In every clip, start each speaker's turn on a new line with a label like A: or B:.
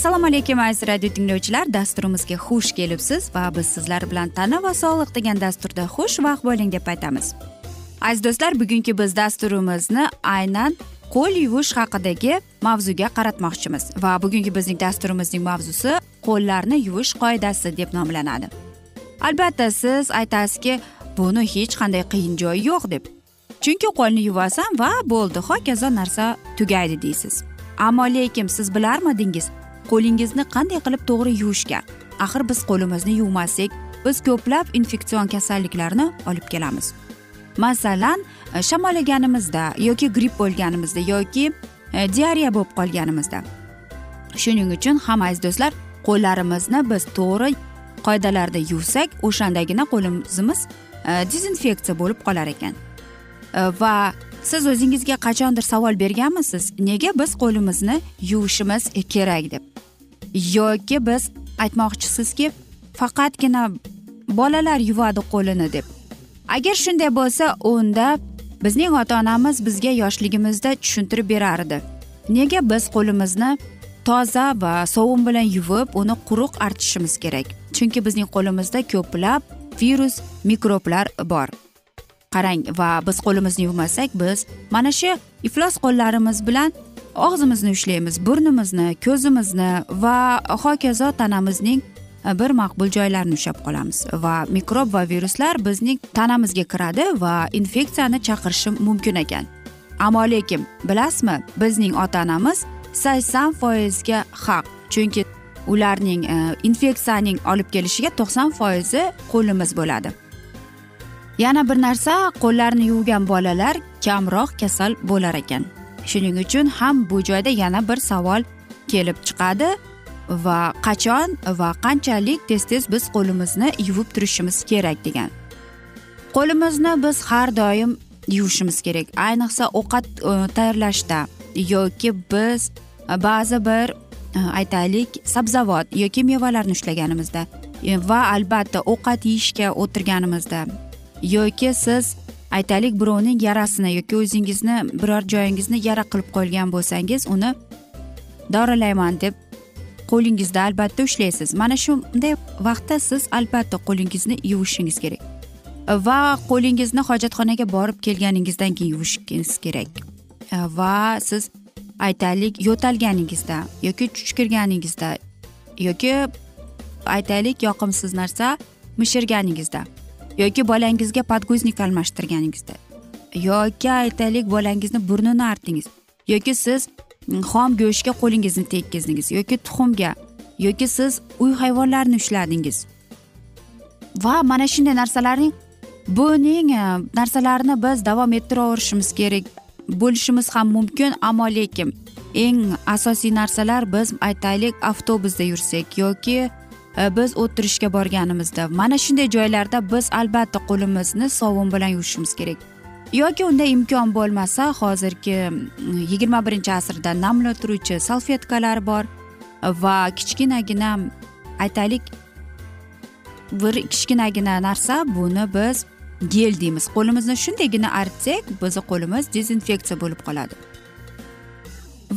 A: assalomu alaykum aziz radio tinglovchilar. Dasturimizga xush kelibsiz va biz sizlar bilan tana va sog'liq degan dasturda xushvaqt bo'ling deb aytamiz. Aziz do'stlar bugungi biz dasturimizni aynan qo'l yuvish haqidagi mavzuga qaratmoqchimiz va bugungi bizning dasturimizning mavzusi qo'llarni yuvish qoidasi deb nomlanadi. Albatta siz aytasizki buni hech qanday qiyin joyi yo'q deb. Chunki qo'lni yuvasan va bo'ldi hokazo narsa tugaydi deysiz. Ammo lekin siz bilarmidingiz qo'lingizni qanday qilib to'g'ri yuvishga. Axir biz qo'limizni yuvmasak biz ko'plab infeksion kasalliklarni olib kelamiz. Masalan e, shamollaganimizda yoki gripp bo'lganimizda yoki e, diareya bo'lib qolganimizda. Shuning uchun ham aziz do'stlar qo'llarimizni biz to'g'ri qoidalarda yuvsak o'shandagina qo'limiz e, dezinfeksiya bo'lib qolar ekan. E, va siz o'zingizga qachondir savol berganmisiz? Nega biz qo'limizni yuvishimiz kerak deb? Yoki biz aytmoqchisizki faqatgina bolalar yuvadi qo'lini deb. Agar shunday bo'lsa unda bizning ota onamiz bizga yoshligimizda tushuntirib berardi. Nega biz qo'limizni toza va sovun bilan yuvib uni quruq artishimiz kerak? Chunki bizning qo'limizda ko'plab virus mikroblar bor. Qarang va biz qo'limizni yuvmasak biz mana shu iflos qo'llarimiz bilan og'zimizni ushlaymiz burnimizni ko'zimizni va hokazo tanamizning e, bir maqbul joylarini ushlab qolamiz. Va mikrob va viruslar bizning tanamizga kiradi va infeksiyani chaqirishi mumkin ekan. Ammo lekin bilasizmi bizning ota onamiz sakson foizga haq chunki ularning e, infeksiyaning olib kelishiga to'qson foizi qo'limiz bo'ladi. Yana bir narsa qo'llarni yuvgan bolalar kamroq kasal bo'lar ekan. Shuning uchun ham bu joyda yana bir savol kelib chiqadi va qachon va qanchalik tez tez biz qo'limizni yuvib turishimiz kerak degan. Qo'limizni biz har doim yuvishimiz kerak. Ayniqsa ovqat e, tayyorlashda yoki biz e, ba'zi bir Э, aytaylik sabzavot yoki mevalarni ushlaganimizda e, va albatta ovqat yeyishga o'tirganimizda yoki siz aytaylik birovning yarasini yoki o'zingizni biror joyingizni yara qilib qo'ygan bo'lsangiz uni dorilayman deb qo'lingizda albatta ushlaysiz. Mana shunday vaqtda siz albatta qo'lingizni yuvishingiz kerak. Va qo'lingizni hojatxonaga borib kelganingizdan keyin yuvishingiz kerak. E, va siz aytaylik yo'talganingizda yoki chuchkirganingizda yoki aytaylik yoqimsiz narsa mishirganingizda yoki bolangizga подгузник almashtirganingizda yoki aytaylik bolangizni burnini artdingiz yoki siz mm, xom go'shtga qo'lingizni tekkizdingiz yoki tuxumga yoki siz uy hayvonlarini ushladingiz. Va mana shunday narsalarning buning e, narsalarni biz davom ettiraverishimiz kerak. Bo'lishimiz ham mumkin ammo lekin eng asosiy narsalar biz aytaylik avtobusda yursak yoki e, biz o'tirishga borganimizda. Mana shunday joylarda biz albatta qo'limizni sovun bilan yuvishimiz kerak. Yoki unda imkon bo'lmasa hozirgi yigirma birinchi asrda namlantiruvchi salfetkalar bor va kichkinagina aytaylik bir kichkinagina narsa buni biz gel deymiz. Qo'limizni shundaygina artsak bizni qo'limiz dezinfeksiya bo'lib qoladi.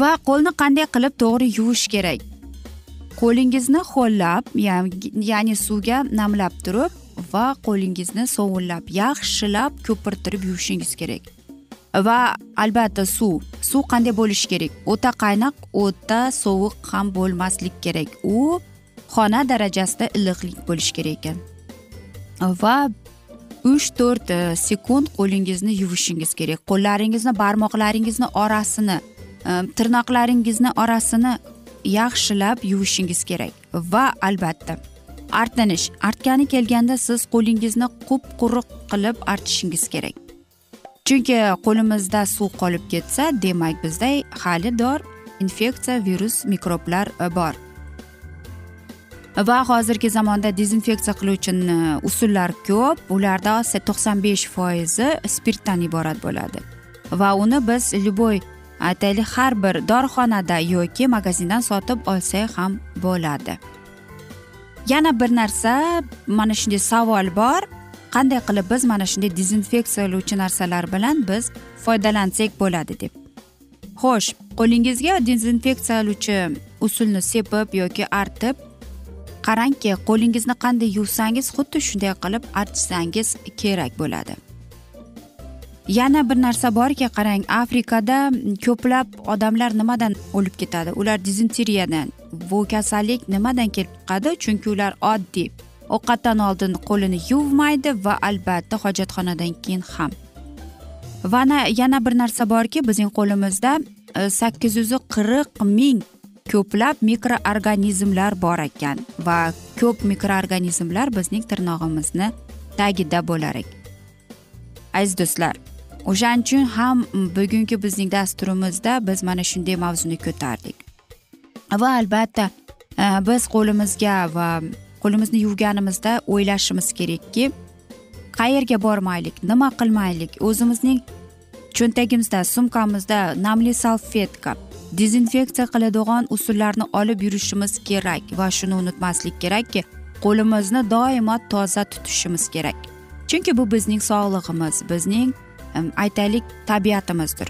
A: Va qo'lni qanday qilib to'g'ri yuvish kerak? Qo'lingizni ho'llab ya'ni suvga namlab turib va qo'lingizni sovunlab yaxshilab ko'pirtirib yuvishingiz kerak. Va albatta suv. Suv qanday bo'lishi kerak? O'ta qaynoq o'ta sovuq ham bo'lmasligi kerak. U xona darajasida iliqlik bo'lishi kerak ekan. Va uch to'rt e, sekund qo'lingizni yuvishingiz kerak. Qo'llaringizni barmoqlaringizni orasini e, tirnoqlaringizni orasini yaxshilab yuvishingiz kerak. Va albatta artinish. Artgani kelganda siz qo'lingizni qup quruq qilib artishingiz kerak. Chunki qo'limizda suv qolib ketsa demak bizda hali dor infeksiya virus mikroblar e, bor. Va hozirgi zamonda dezinfeksiya qiluvchi e, usullar ko'p. Ularda to'qson besh foizi spirtdan iborat bo'ladi. Va uni biz любой e, aytaylik har bir dorixonada yoki magazindan sotib olsak ham bo'ladi. Yana bir narsa mana shunday savol bor. Qanday qilib biz mana shunday dezinfeksiyalovchi narsalar bilan biz foydalansak bo'ladi deb. Xo'sh qo'lingizga dezinfeksiyalovchi usulni sepib yoki artib qarangki qo'lingizni qanday yuvsangiz xuddi shunday qilib artsangiz kerak bo'ladi. Yana bir narsa borki qarang afrikada ko'plab odamlar nimadan o'lib ketadi? Ular dizenteriyadan bu kasallik nimadan kelib chiqadi? Chunki ular oddiy. Ovqatdan oldin qo'lini yuvmaydi va albatta hojatxonadan keyin ham. Va yana bir narsa borki bizning qo'limizda e, sakkiz yuz qirq ming ko'plab mikroorganizmlar bor ekan va ko'p mikroorganizmlar bizning tirnog'imizni tagida bo'lar ekan. Aziz do'stlar o'shaning uchun ham bugungi bizning dasturimizda biz mana shunday mavzuni ko'tardik. Va albatta e, biz qo'limizga va qo'limizni yuvganimizda o'ylashimiz kerakki qayerga bormaylik nima qilmaylik o'zimizning cho'ntagimizda sumkamizda namli salfetka dezinfeksiya qiladigan usullarni olib yurishimiz kerak va shuni unutmaslik kerakki qo'limizni doimo toza tutishimiz kerak. Chunki bu bizning sog'lig'imiz bizning aytaylik tabiatimizdir.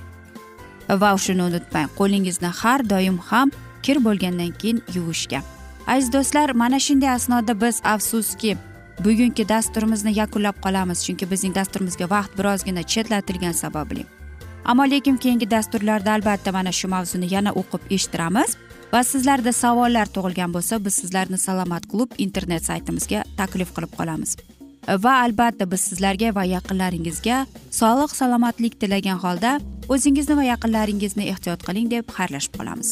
A: Va shuni unutmang qo'lingizni har doim ham kir bo'lgandan keyin yuvishga. Aziz do'stlar mana shunday asnoda biz afsuski bugungi dasturimizni yakunlab qolamiz. Chunki bizning dasturimizga vaqt birozgina chetlatilgani sababli. Ammo lekin keyingi dasturlarda albatta mana shu mavzuni yana o'qib eshittiramiz. Va sizlarda savollar tug'ilgan bo'lsa biz sizlarni salomat klub internet saytimizga taklif qilib qolamiz. Va albatta biz sizlarga va yaqinlaringizga sog'lik salomatlik tilagan holda o'zingizni va yaqinlaringizni ehtiyot qiling deb xayrlashib qolamiz.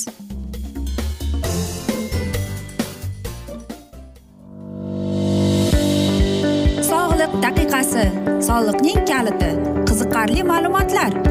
A: Sog'liq daqiqasi. Soliqning kaliti. Qiziqarli ma'lumotlar.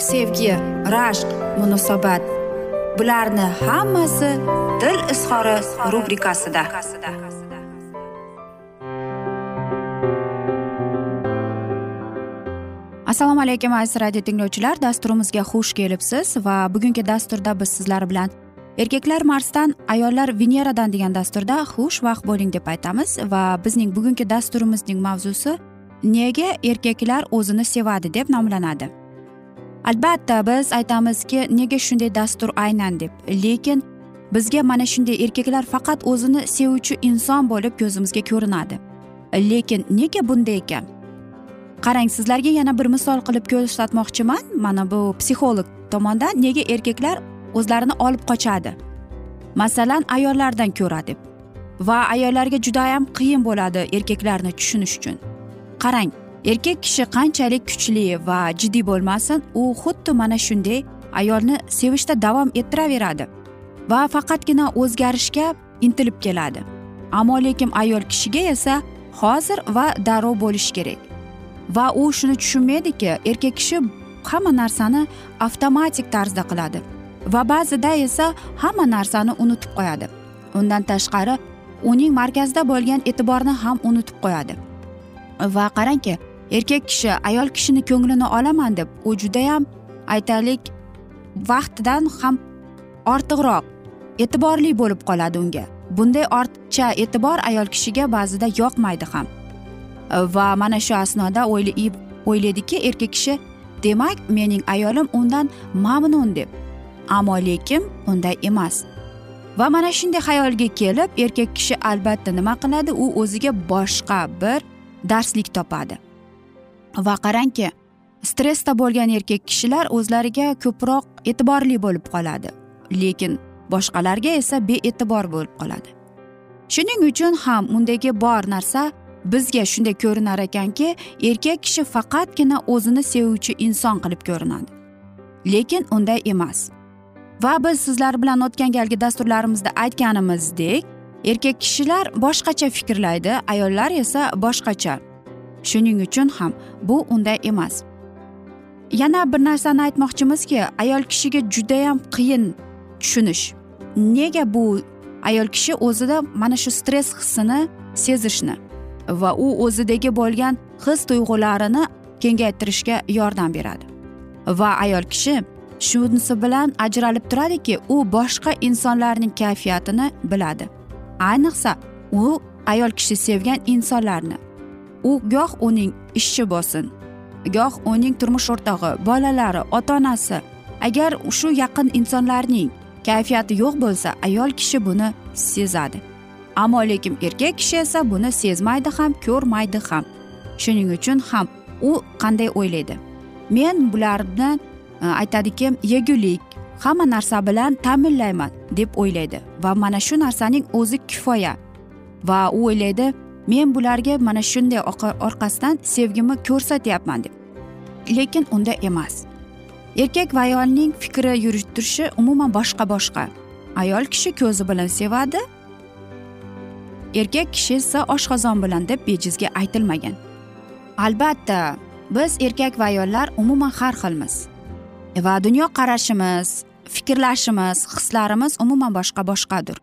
A: sevgi rashq munosabat. Bularni hammasi dil izhori rubrikasida. Assalomu alaykum aziz radio tinglovchilar. Dasturimizga xush kelibsiz va bugungi dasturda biz sizlar bilan erkaklar marsdan ayollar veneradan degan dasturda xushvaqt bo'ling deb aytamiz va bizning bugungi dasturimizning mavzusi nega erkaklar o'zini sevadi deb nomlanadi. Albatta biz aytamizki nega shunday dastur aynan deb lekin bizga mana shunday erkaklar faqat o'zini sevuvchi inson bo'lib ko'zimizga ko'rinadi. Lekin nega bunday ekan? Qarang sizlarga yana bir misol qilib ko'rsatmoqchiman. Mana bu psixolog tomonidan nega erkaklar o'zlarini olib qochadi? Masalan ayollardan ko'ra deb. Va ayollarga judayam qiyin bo'ladi erkaklarni tushunish uchun. Qarang erkak kishi qanchalik kuchli va jiddiy bo'lmasin u xuddi mana shunday ayolni sevishda davom ettiraveradi va faqatgina o'zgarishga intilib keladi. Ammo lekin ayol kishiga esa hozir va darrov bo'lishi kerak. Va u shuni tushunmaydiki erkak kishi hamma narsani avtomatik tarzda qiladi va ba'zida esa hamma narsani unutib qo'yadi. Undan tashqari uning markazda bo'lgan e'tiborni ham unutib qo'yadi. Va qarangki erkak kishi ayol kishini ko'nglini olaman deb u judayam aytaylik vaqtidan ham ortiqroq e'tiborli bo'lib qoladi unga. Bunday ortiqcha e'tibor ayol kishiga ba'zida yoqmaydi ham. Va mana shu asnoda o'ylaydiki erkak kishi demak mening ayolim undan mamnun deb ammo lekin unday emas. Va mana shunday xayolga kelib erkak kishi albatta nima qiladi? U o'ziga boshqa bir darslik topadi. Va qarangki stressda bo'lgan erkak kishilar o'zlariga ko'proq e'tiborli bo'lib qoladi lekin boshqalarga esa bee'tibor bo'lib qoladi. Shuning uchun ham undagi bor narsa bizga shunday ko'rinar ekanki erkak kishi faqatgina o'zini sevuvchi inson qilib ko'rinadi. Lekin unday emas. Va biz sizlar bilan o'tgan galgi dasturlarimizda aytganimizdek erkak kishilar boshqacha fikrlaydi ayollar esa boshqacha shuning uchun ham bu unday emas. Yana bir narsani aytmoqchimizki ayol kishiga judayam qiyin tushunish. Nega bu ayol kishi o'zida mana shu stress hissini sezishni va u o'zidagi bo'lgan his tuyg'ularini kengaytirishga yordam beradi? Va ayol kishi shunisi bilan ajralib turadiki u boshqa insonlarning kayfiyatini biladi. Ayniqsa u ayol kishi sevgan insonlarni u goh uning ishchi bo'lsin. Goh uning turmush o'rtog'i bolalari ota onasi agar shu yaqin insonlarning kayfiyati yo'q bo'lsa ayol kishi buni sezadi. Ammo lekin erkak kishi esa buni sezmaydi ham ko'rmaydi ham. Shuning uchun ham u qanday o'ylaydi? Men bularni e, aytadiki yegulik hamma narsa bilan ta'minlayman deb o'ylaydi. Va mana shu narsaning o'zi kifoya. Va u o'ylaydi men bularga mana shunday orqasidan sevgimni ko'rsatyapman deb. Lekin unda emas. Erkak va ayolning fikri yuritirishi umuman boshqa boshqa. Ayol kishi ko'zi bilan sevadi erkak kishi esa oshqozon bilan deb bejizga aytilmagan. Albatta biz erkak va ayollar umuman har xilmiz. E va dunyo qarashimiz fikrlashimiz hislarimiz umuman boshqa boshqadir.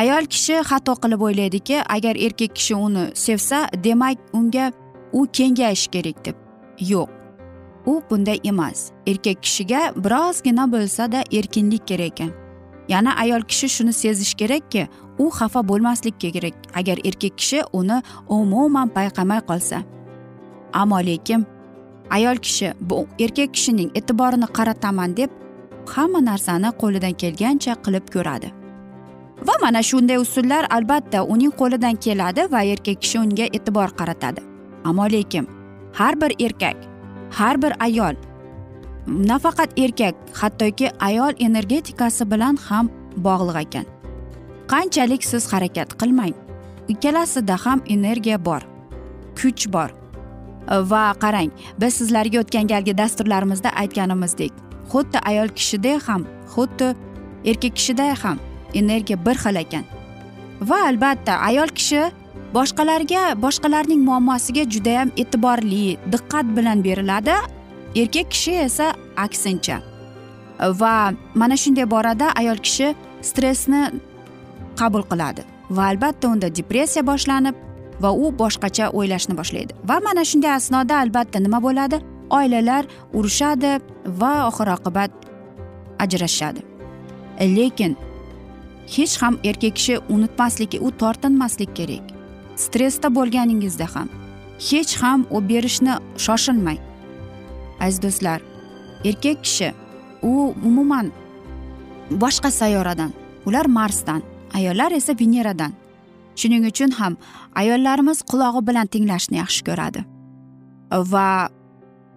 A: Ayol kishi xato qilib o'ylaydiki agar erkak kishi uni sevsa demak unga u kengayishi kerak deb. Yo'q. U bunday emas. Erkak kishiga birozgina bo'lsada erkinlik kerak ekan. Yana ayol kishi shuni sezishi kerakki u xafa bo'lmaslik kerak. Agar erkak kishi uni umuman payqamay qolsa. Ammo lekin ayol kishi bu erkak kishining e'tiborini qarataman deb hamma narsani qo'lidan kelgancha qilib ko'radi. Va mana shunday usullar albatta uning qo'lidan keladi va erkak kishi unga e'tibor qaratadi. Ammo lekin har bir erkak har bir ayol nafaqat erkak hattoki ayol energetikasi bilan ham bog'liq ekan. Qanchalik siz harakat qilmang. Ikkalasida ham energiya bor kuch bor. Va qarang biz sizlarga o'tgan galgi dasturlarimizda aytganimizdek xuddi ayol kishida ham xuddi erkak kishida ham energiya bir xil ekan. Va albatta ayol kishi boshqalarga boshqalarning muammosiga judayam e'tiborli diqqat bilan beriladi. Erkak kishi esa aksincha. Va mana shunday borada ayol kishi stressni qabul qiladi. Va albatta unda depressiya boshlanib va u boshqacha o'ylashni boshlaydi. Va mana shunday asnoda albatta nima bo'ladi? Oilalar urushadi va oxir oqibat ajrashishadi lekin hech ham erkak kishi unutmasligi u tortinmaslik kerak. Stressda bo'lganingizda ham hech ham u berishni shoshilmang. Aziz do'stlar erkak kishi u umuman boshqa sayyoradan ular marsdan ayollar esa veneradan. Shuning uchun ham ayollarimiz qulog'i bilan tinglashni yaxshi ko'radi. Va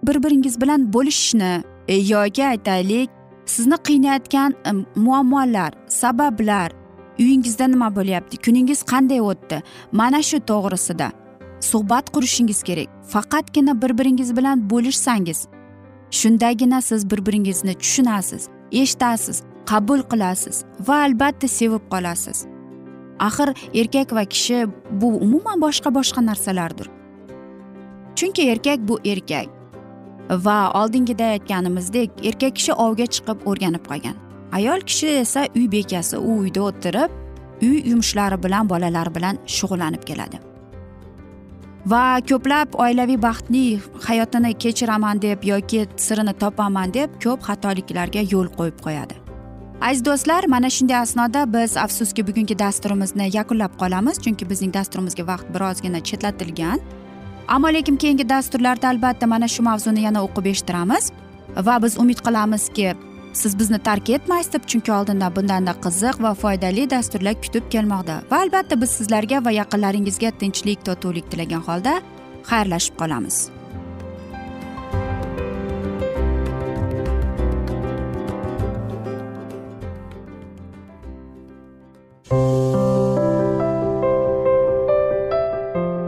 A: bir biringiz bilan bo'lishishni e, yoki aytaylik sizni qiynayotgan muammolar sabablar uyingizda nima bo'lyapti? Kuningiz qanday o'tdi? Mana shu to'g'risida suhbat qurishingiz kerak. Faqatgina bir biringiz bilan bo'lishsangiz shundagina siz bir biringizni tushunasiz eshitasiz qabul qilasiz va albatta sevib qolasiz. Axir erkak va kishi bu umuman boshqa boshqa narsalardir. Chunki erkak bu erkak. Va oldingida aytganimizdek erkak kishi ovga chiqib o'rganib qolgan. Ayol kishi esa uy bekasi u uyda o'tirib uy yumushlari bilan bolalar bilan shug'ullanib keladi. Va ko'plab oilaviy baxtli hayotini kechiraman deb yoki sirini topaman deb ko'p xatoliklarga yo'l qo'yib qo'yadi. Aziz do'stlar mana shunday asnoda biz afsuski bugungi dasturimizni yakunlab qolamiz chunki bizning dasturimizga vaqt birozgina chetlatilgan. Ammo lekin keyingi dasturlarda albatta mana shu mavzuni yana o'qib eshittiramiz. Va biz umid qilamizki siz bizni tark etmaysiz deb chunki oldinda bundanda qiziq va foydali dasturlar kutib kelmoqda. Va albatta biz sizlarga va yaqinlaringizga tinchlik totuvlik tilagan holda xayrlashib qolamiz.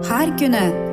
A: Har kuni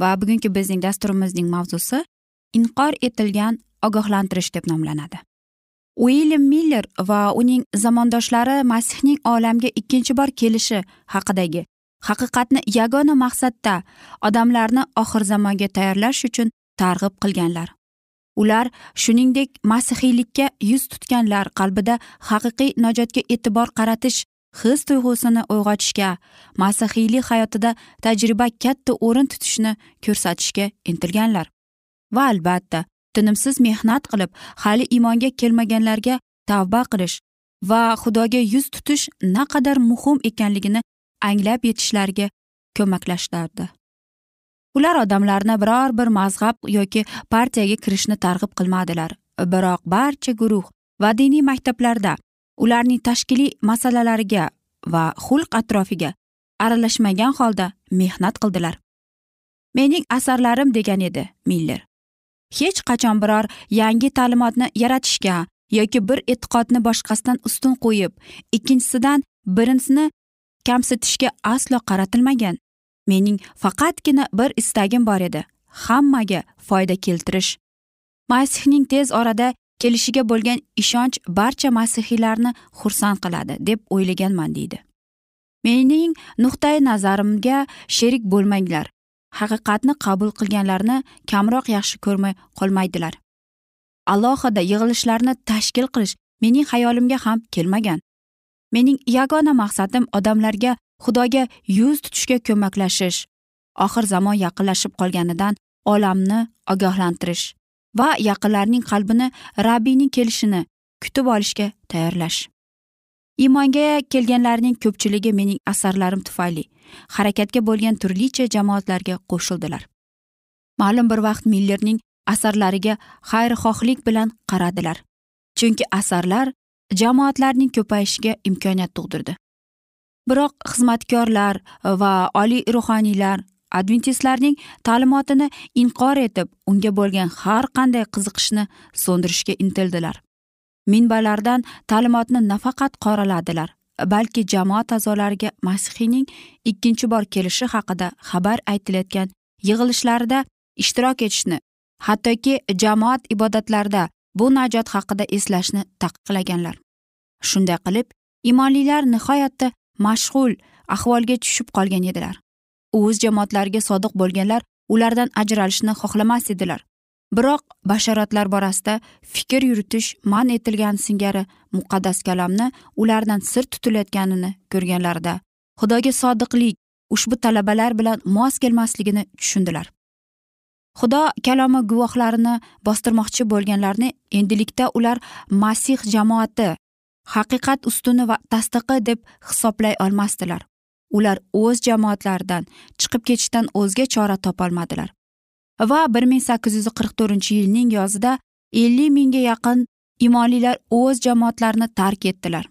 A: Va bugungi bizning dasturimizning mavzusi inqor etilgan ogohlantirish deb nomlanadi. Uilyam miller va uning zamondoshlari masihning olamga ikkinchi bor kelishi haqidagi haqiqatni yagona maqsadda odamlarni oxir zamonga tayyorlash uchun targ'ib qilganlar. Ular shuningdek masihiylikka yuz tutganlar qalbida haqiqiy najotga e'tibor qaratish his tuyg'usini uyg'otishga masihiylik hayotida tajriba katta o'rin tutishni ko'rsatishga intilganlar. Va albatta tinimsiz mehnat qilib hali iymonga kelmaganlarga tavba qilish va xudoga yuz tutish naqadar muhim ekanligini anglab yetishlariga ko'maklashardi ular odamlarni biror bir mazhab yoki partiyaga kirishni targ'ib qilmadilar. Biroq barcha guruh va diniy maktablarda ularning tashkiliy masalalariga va xulq atrofiga aralashmagan holda mehnat qildilar. Mening asarlarim degan edi miller. Hech qachon biror yangi ta'limotni yaratishga yoki bir e'tiqodni boshqasidan ustun qo'yib ikkinchisidan birinchisini kamsitishga aslo qaratilmagan. Mening faqatgina bir istagim bor edi hammaga foyda keltirish. Masihning tez orada kelishiga bo'lgan ishonch barcha masihiylarni xursand qiladi deb o'ylaganman deydi. Mening nuqtai nazarimga sherik bo'lmanglar. Haqiqatni qabul qilganlarni kamroq yaxshi ko'rmay qolmaydilar. Alohida yig'ilishlarni tashkil qilish mening xayolimga ham kelmagan. Mening yagona maqsadim odamlarga xudoga yuz tutishga ko'maklashish oxir zamon yaqinlashib qolganidan olamni ogohlantirish. Va yaqinlarning qalbini rabbiyning kelishini kutib olishga tayyorlash. Iymonga kelganlarning ko'pchiligi mening asarlarim tufayli harakatga bo'lgan turlicha jamoatlarga qo'shildilar. Ma'lum bir vaqt millerning asarlariga xayrixohlik bilan qaradilar chunki asarlar jamoatlarning ko'payishiga imkoniyat tug'dirdi. Biroq xizmatkorlar va oliy ruhoniylar adventistlarning ta'limotini inkor etib unga bo'lgan har qanday qiziqishni so'ndirishga intildilar. Minbalardan ta'limotni nafaqat qoraladilar balki jamoat a'zolariga masihiyning ikkinchi bor kelishi haqida xabar aytilayotgan yig'ilishlarda ishtirok etishni hattoki jamoat ibodatlarida bu najot haqida eslashni taqiqlaganlar. Shunday qilib imonlilar nihoyatda mashg'ul ahvolga tushib qolgan edilar. O'z jamoatlariga sodiq bo'lganlar ulardan ajralishni xohlamas edilar. Biroq bashoratlar borasida fikr yuritish man etilgan singari muqaddas kalomni ulardan sir tutilayotganini ko'rganlarida xudoga sodiqlik ushbu talabalar bilan mos kelmasligini tushundilar. Xudo kalomi guvohlarini bostirmoqchi bo'lganlarni endilikda ular masih jamoati haqiqat ustuni va tasdiqi deb hisoblay olmasdilar. Ular o'z jamoatlaridan chiqib ketishdan o'zga chora topolmadilar. Va bir ming sakkiz yuz qirq to'rtinchi yilning yozida ellik mingga yaqin imonlilar o'z jamoatlarini tark etdilar.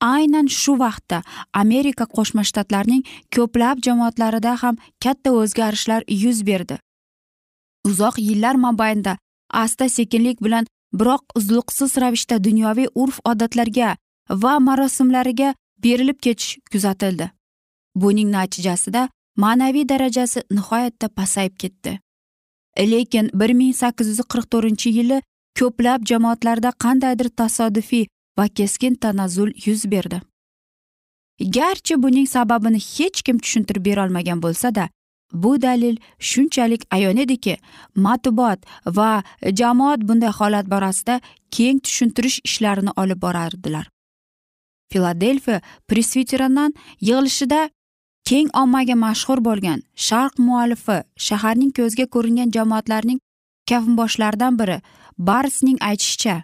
A: Aynan shu vaqtda amerika qo'shma shtatlarining ko'plab jamoatlarida ham katta o'zgarishlar yuz berdi. Uzoq yillar mobaynida asta sekinlik bilan biroq uzluqsiz ravishda dunyoviy urf odatlarga va marosimlariga berilib ketish kuzatildi. Buning natijasida ma'naviy darajasi nihoyatda pasayib ketdi. Lekin bir ming sakkiz yuz qirq to'rtinchi yili ko'plab jamoatlarda qandaydir tasodifiy va keskin tanazzul yuz berdi. Garchi buning sababini hech kim tushuntirib berolmagan bo'lsada bu dalil shunchalik ayon ediki matbuot va jamoat bunday holat borasida keng tushuntirish ishlarini olib borardilar. Filadelfiya presviterandan yig'ilishida keng ommaga mashhur bo'lgan sharq muallifi shaharning ko'zga ko'ringan jamoatlarning kavmboshlaridan biri barsning aytishicha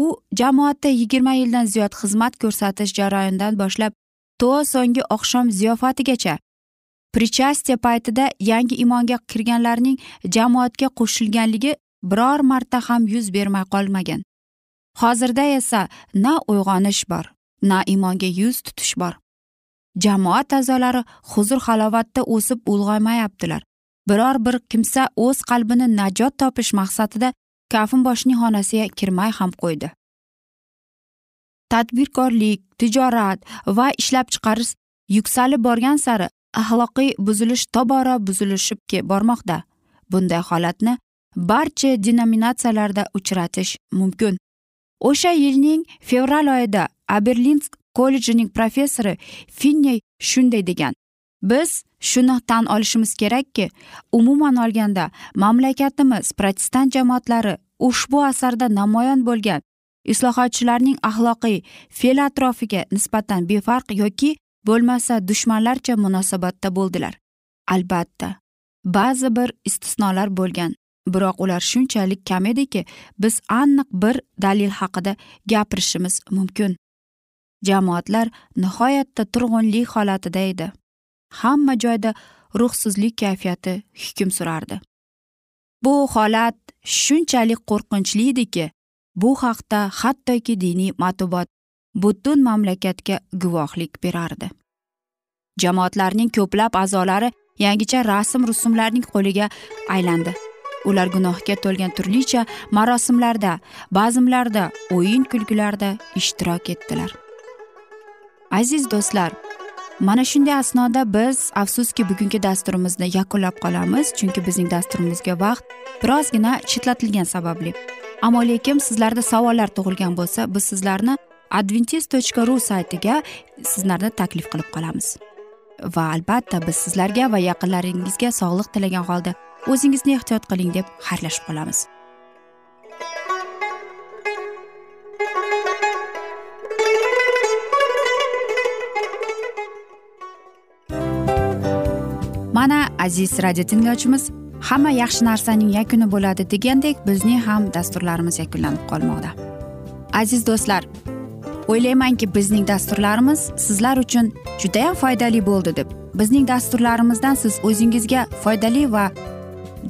A: u jamoatda yigirma yildan ziyod xizmat ko'rsatish jarayonidan boshlab to so'nggi oqshom ziyofatigacha prichastiya paytida yangi imonga kirganlarning jamoatga qo'shilganligi biror marta ham yuz bermay qolmagan. Hozirda esa na uyg'onish bor. Na imonga yuz tutish bor. Jamoat a'zolari huzur halovatda o'sib ulg'aymayaptilar. Biror bir kimsa o'z qalbini najot topish maqsadida kafinboshning xonasiga kirmay ham qo'ydi. Tadbirkorlik tijorat va ishlab chiqarish yuksalib borgan sari axloqiy buzilish tobora buzilishib bormoqda. Bunday holatni barcha denominatsiyalarda uchratish mumkin. O'sha yilning fevral oyida aberlinsk kollejining professori finney shunday degan biz shuni tan olishimiz kerakki umuman olganda mamlakatimiz protestant jamoatlari ushbu asarda namoyon bo'lgan islohotchilarning axloqiy fe'l atrofiga nisbatan befarq yoki bo'lmasa dushmanlarcha munosabatda bo'ldilar. Albatta ba'zi bir istisnolar bo'lgan. Biroq ular shunchalik kam ediki biz aniq bir dalil haqida gapirishimiz mumkin. Jamoatlar nihoyatda turg'unlik holatida edi. Hamma joyda ruhsizlik kayfiyati hukm surardi. Bu holat shunchalik qo'rqinchli ediki bu haqda hattoki diniy matbuot butun mamlakatga guvohlik berardi. Jamoatlarning ko'plab a'zolari yangicha rasm rusumlarning qo'liga aylandi. Ular gunohga to'lgan turlicha marosimlarda bazmlarda o'yin kulgilarda ishtirok etdilar. Aziz do'stlar mana shunday asnoda biz afsuski bugungi dasturimizni yakunlab qolamiz chunki bizning dasturimizga vaqt birozgina chetlatilgani sababli. Ammo lekin sizlarda savollar tug'ilgan bo'lsa biz sizlarni adventis tochka ru saytiga sizlarni taklif qilib qolamiz. Va albatta biz sizlarga va yaqinlaringizga sog'lik tilagan holda o'zingizni ehtiyot qiling deb xayrlashib qolamiz. Mana aziz radio tinglovchimiz hamma yaxshi narsaning yakuni bo'ladi degandek bizning ham dasturlarimiz yakunlanib qolmoqda. Aziz do'stlar o'ylaymanki bizning dasturlarimiz sizlar uchun judayam foydali bo'ldi deb bizning dasturlarimizdan siz o'zingizga foydali va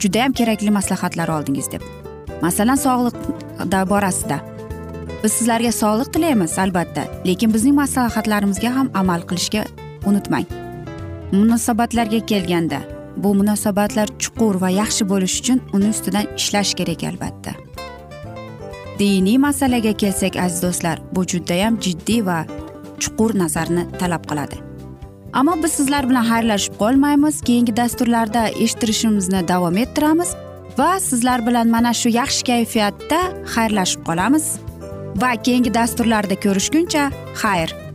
A: judayam kerakli maslahatlar oldingiz deb. Masalan sog'liq borasida biz sizlarga sog'liq tilaymiz albatta lekin bizning maslahatlarimizga ham amal qilishga unutmang. Munosabatlarga kelganda bu munosabatlar chuqur va yaxshi bo'lishi uchun uni ustidan ishlash kerak albatta. Diniy masalaga kelsak aziz do'stlar bu judayam jiddiy va chuqur nazarni talab qiladi. Ammo biz sizlar bilan xayrlashib qolmaymiz. Keyingi dasturlarda eshittirishimizni davom ettiramiz va sizlar bilan mana shu yaxshi kayfiyatda xayrlashib qolamiz. Va keyingi dasturlarda ko'rishguncha xayr.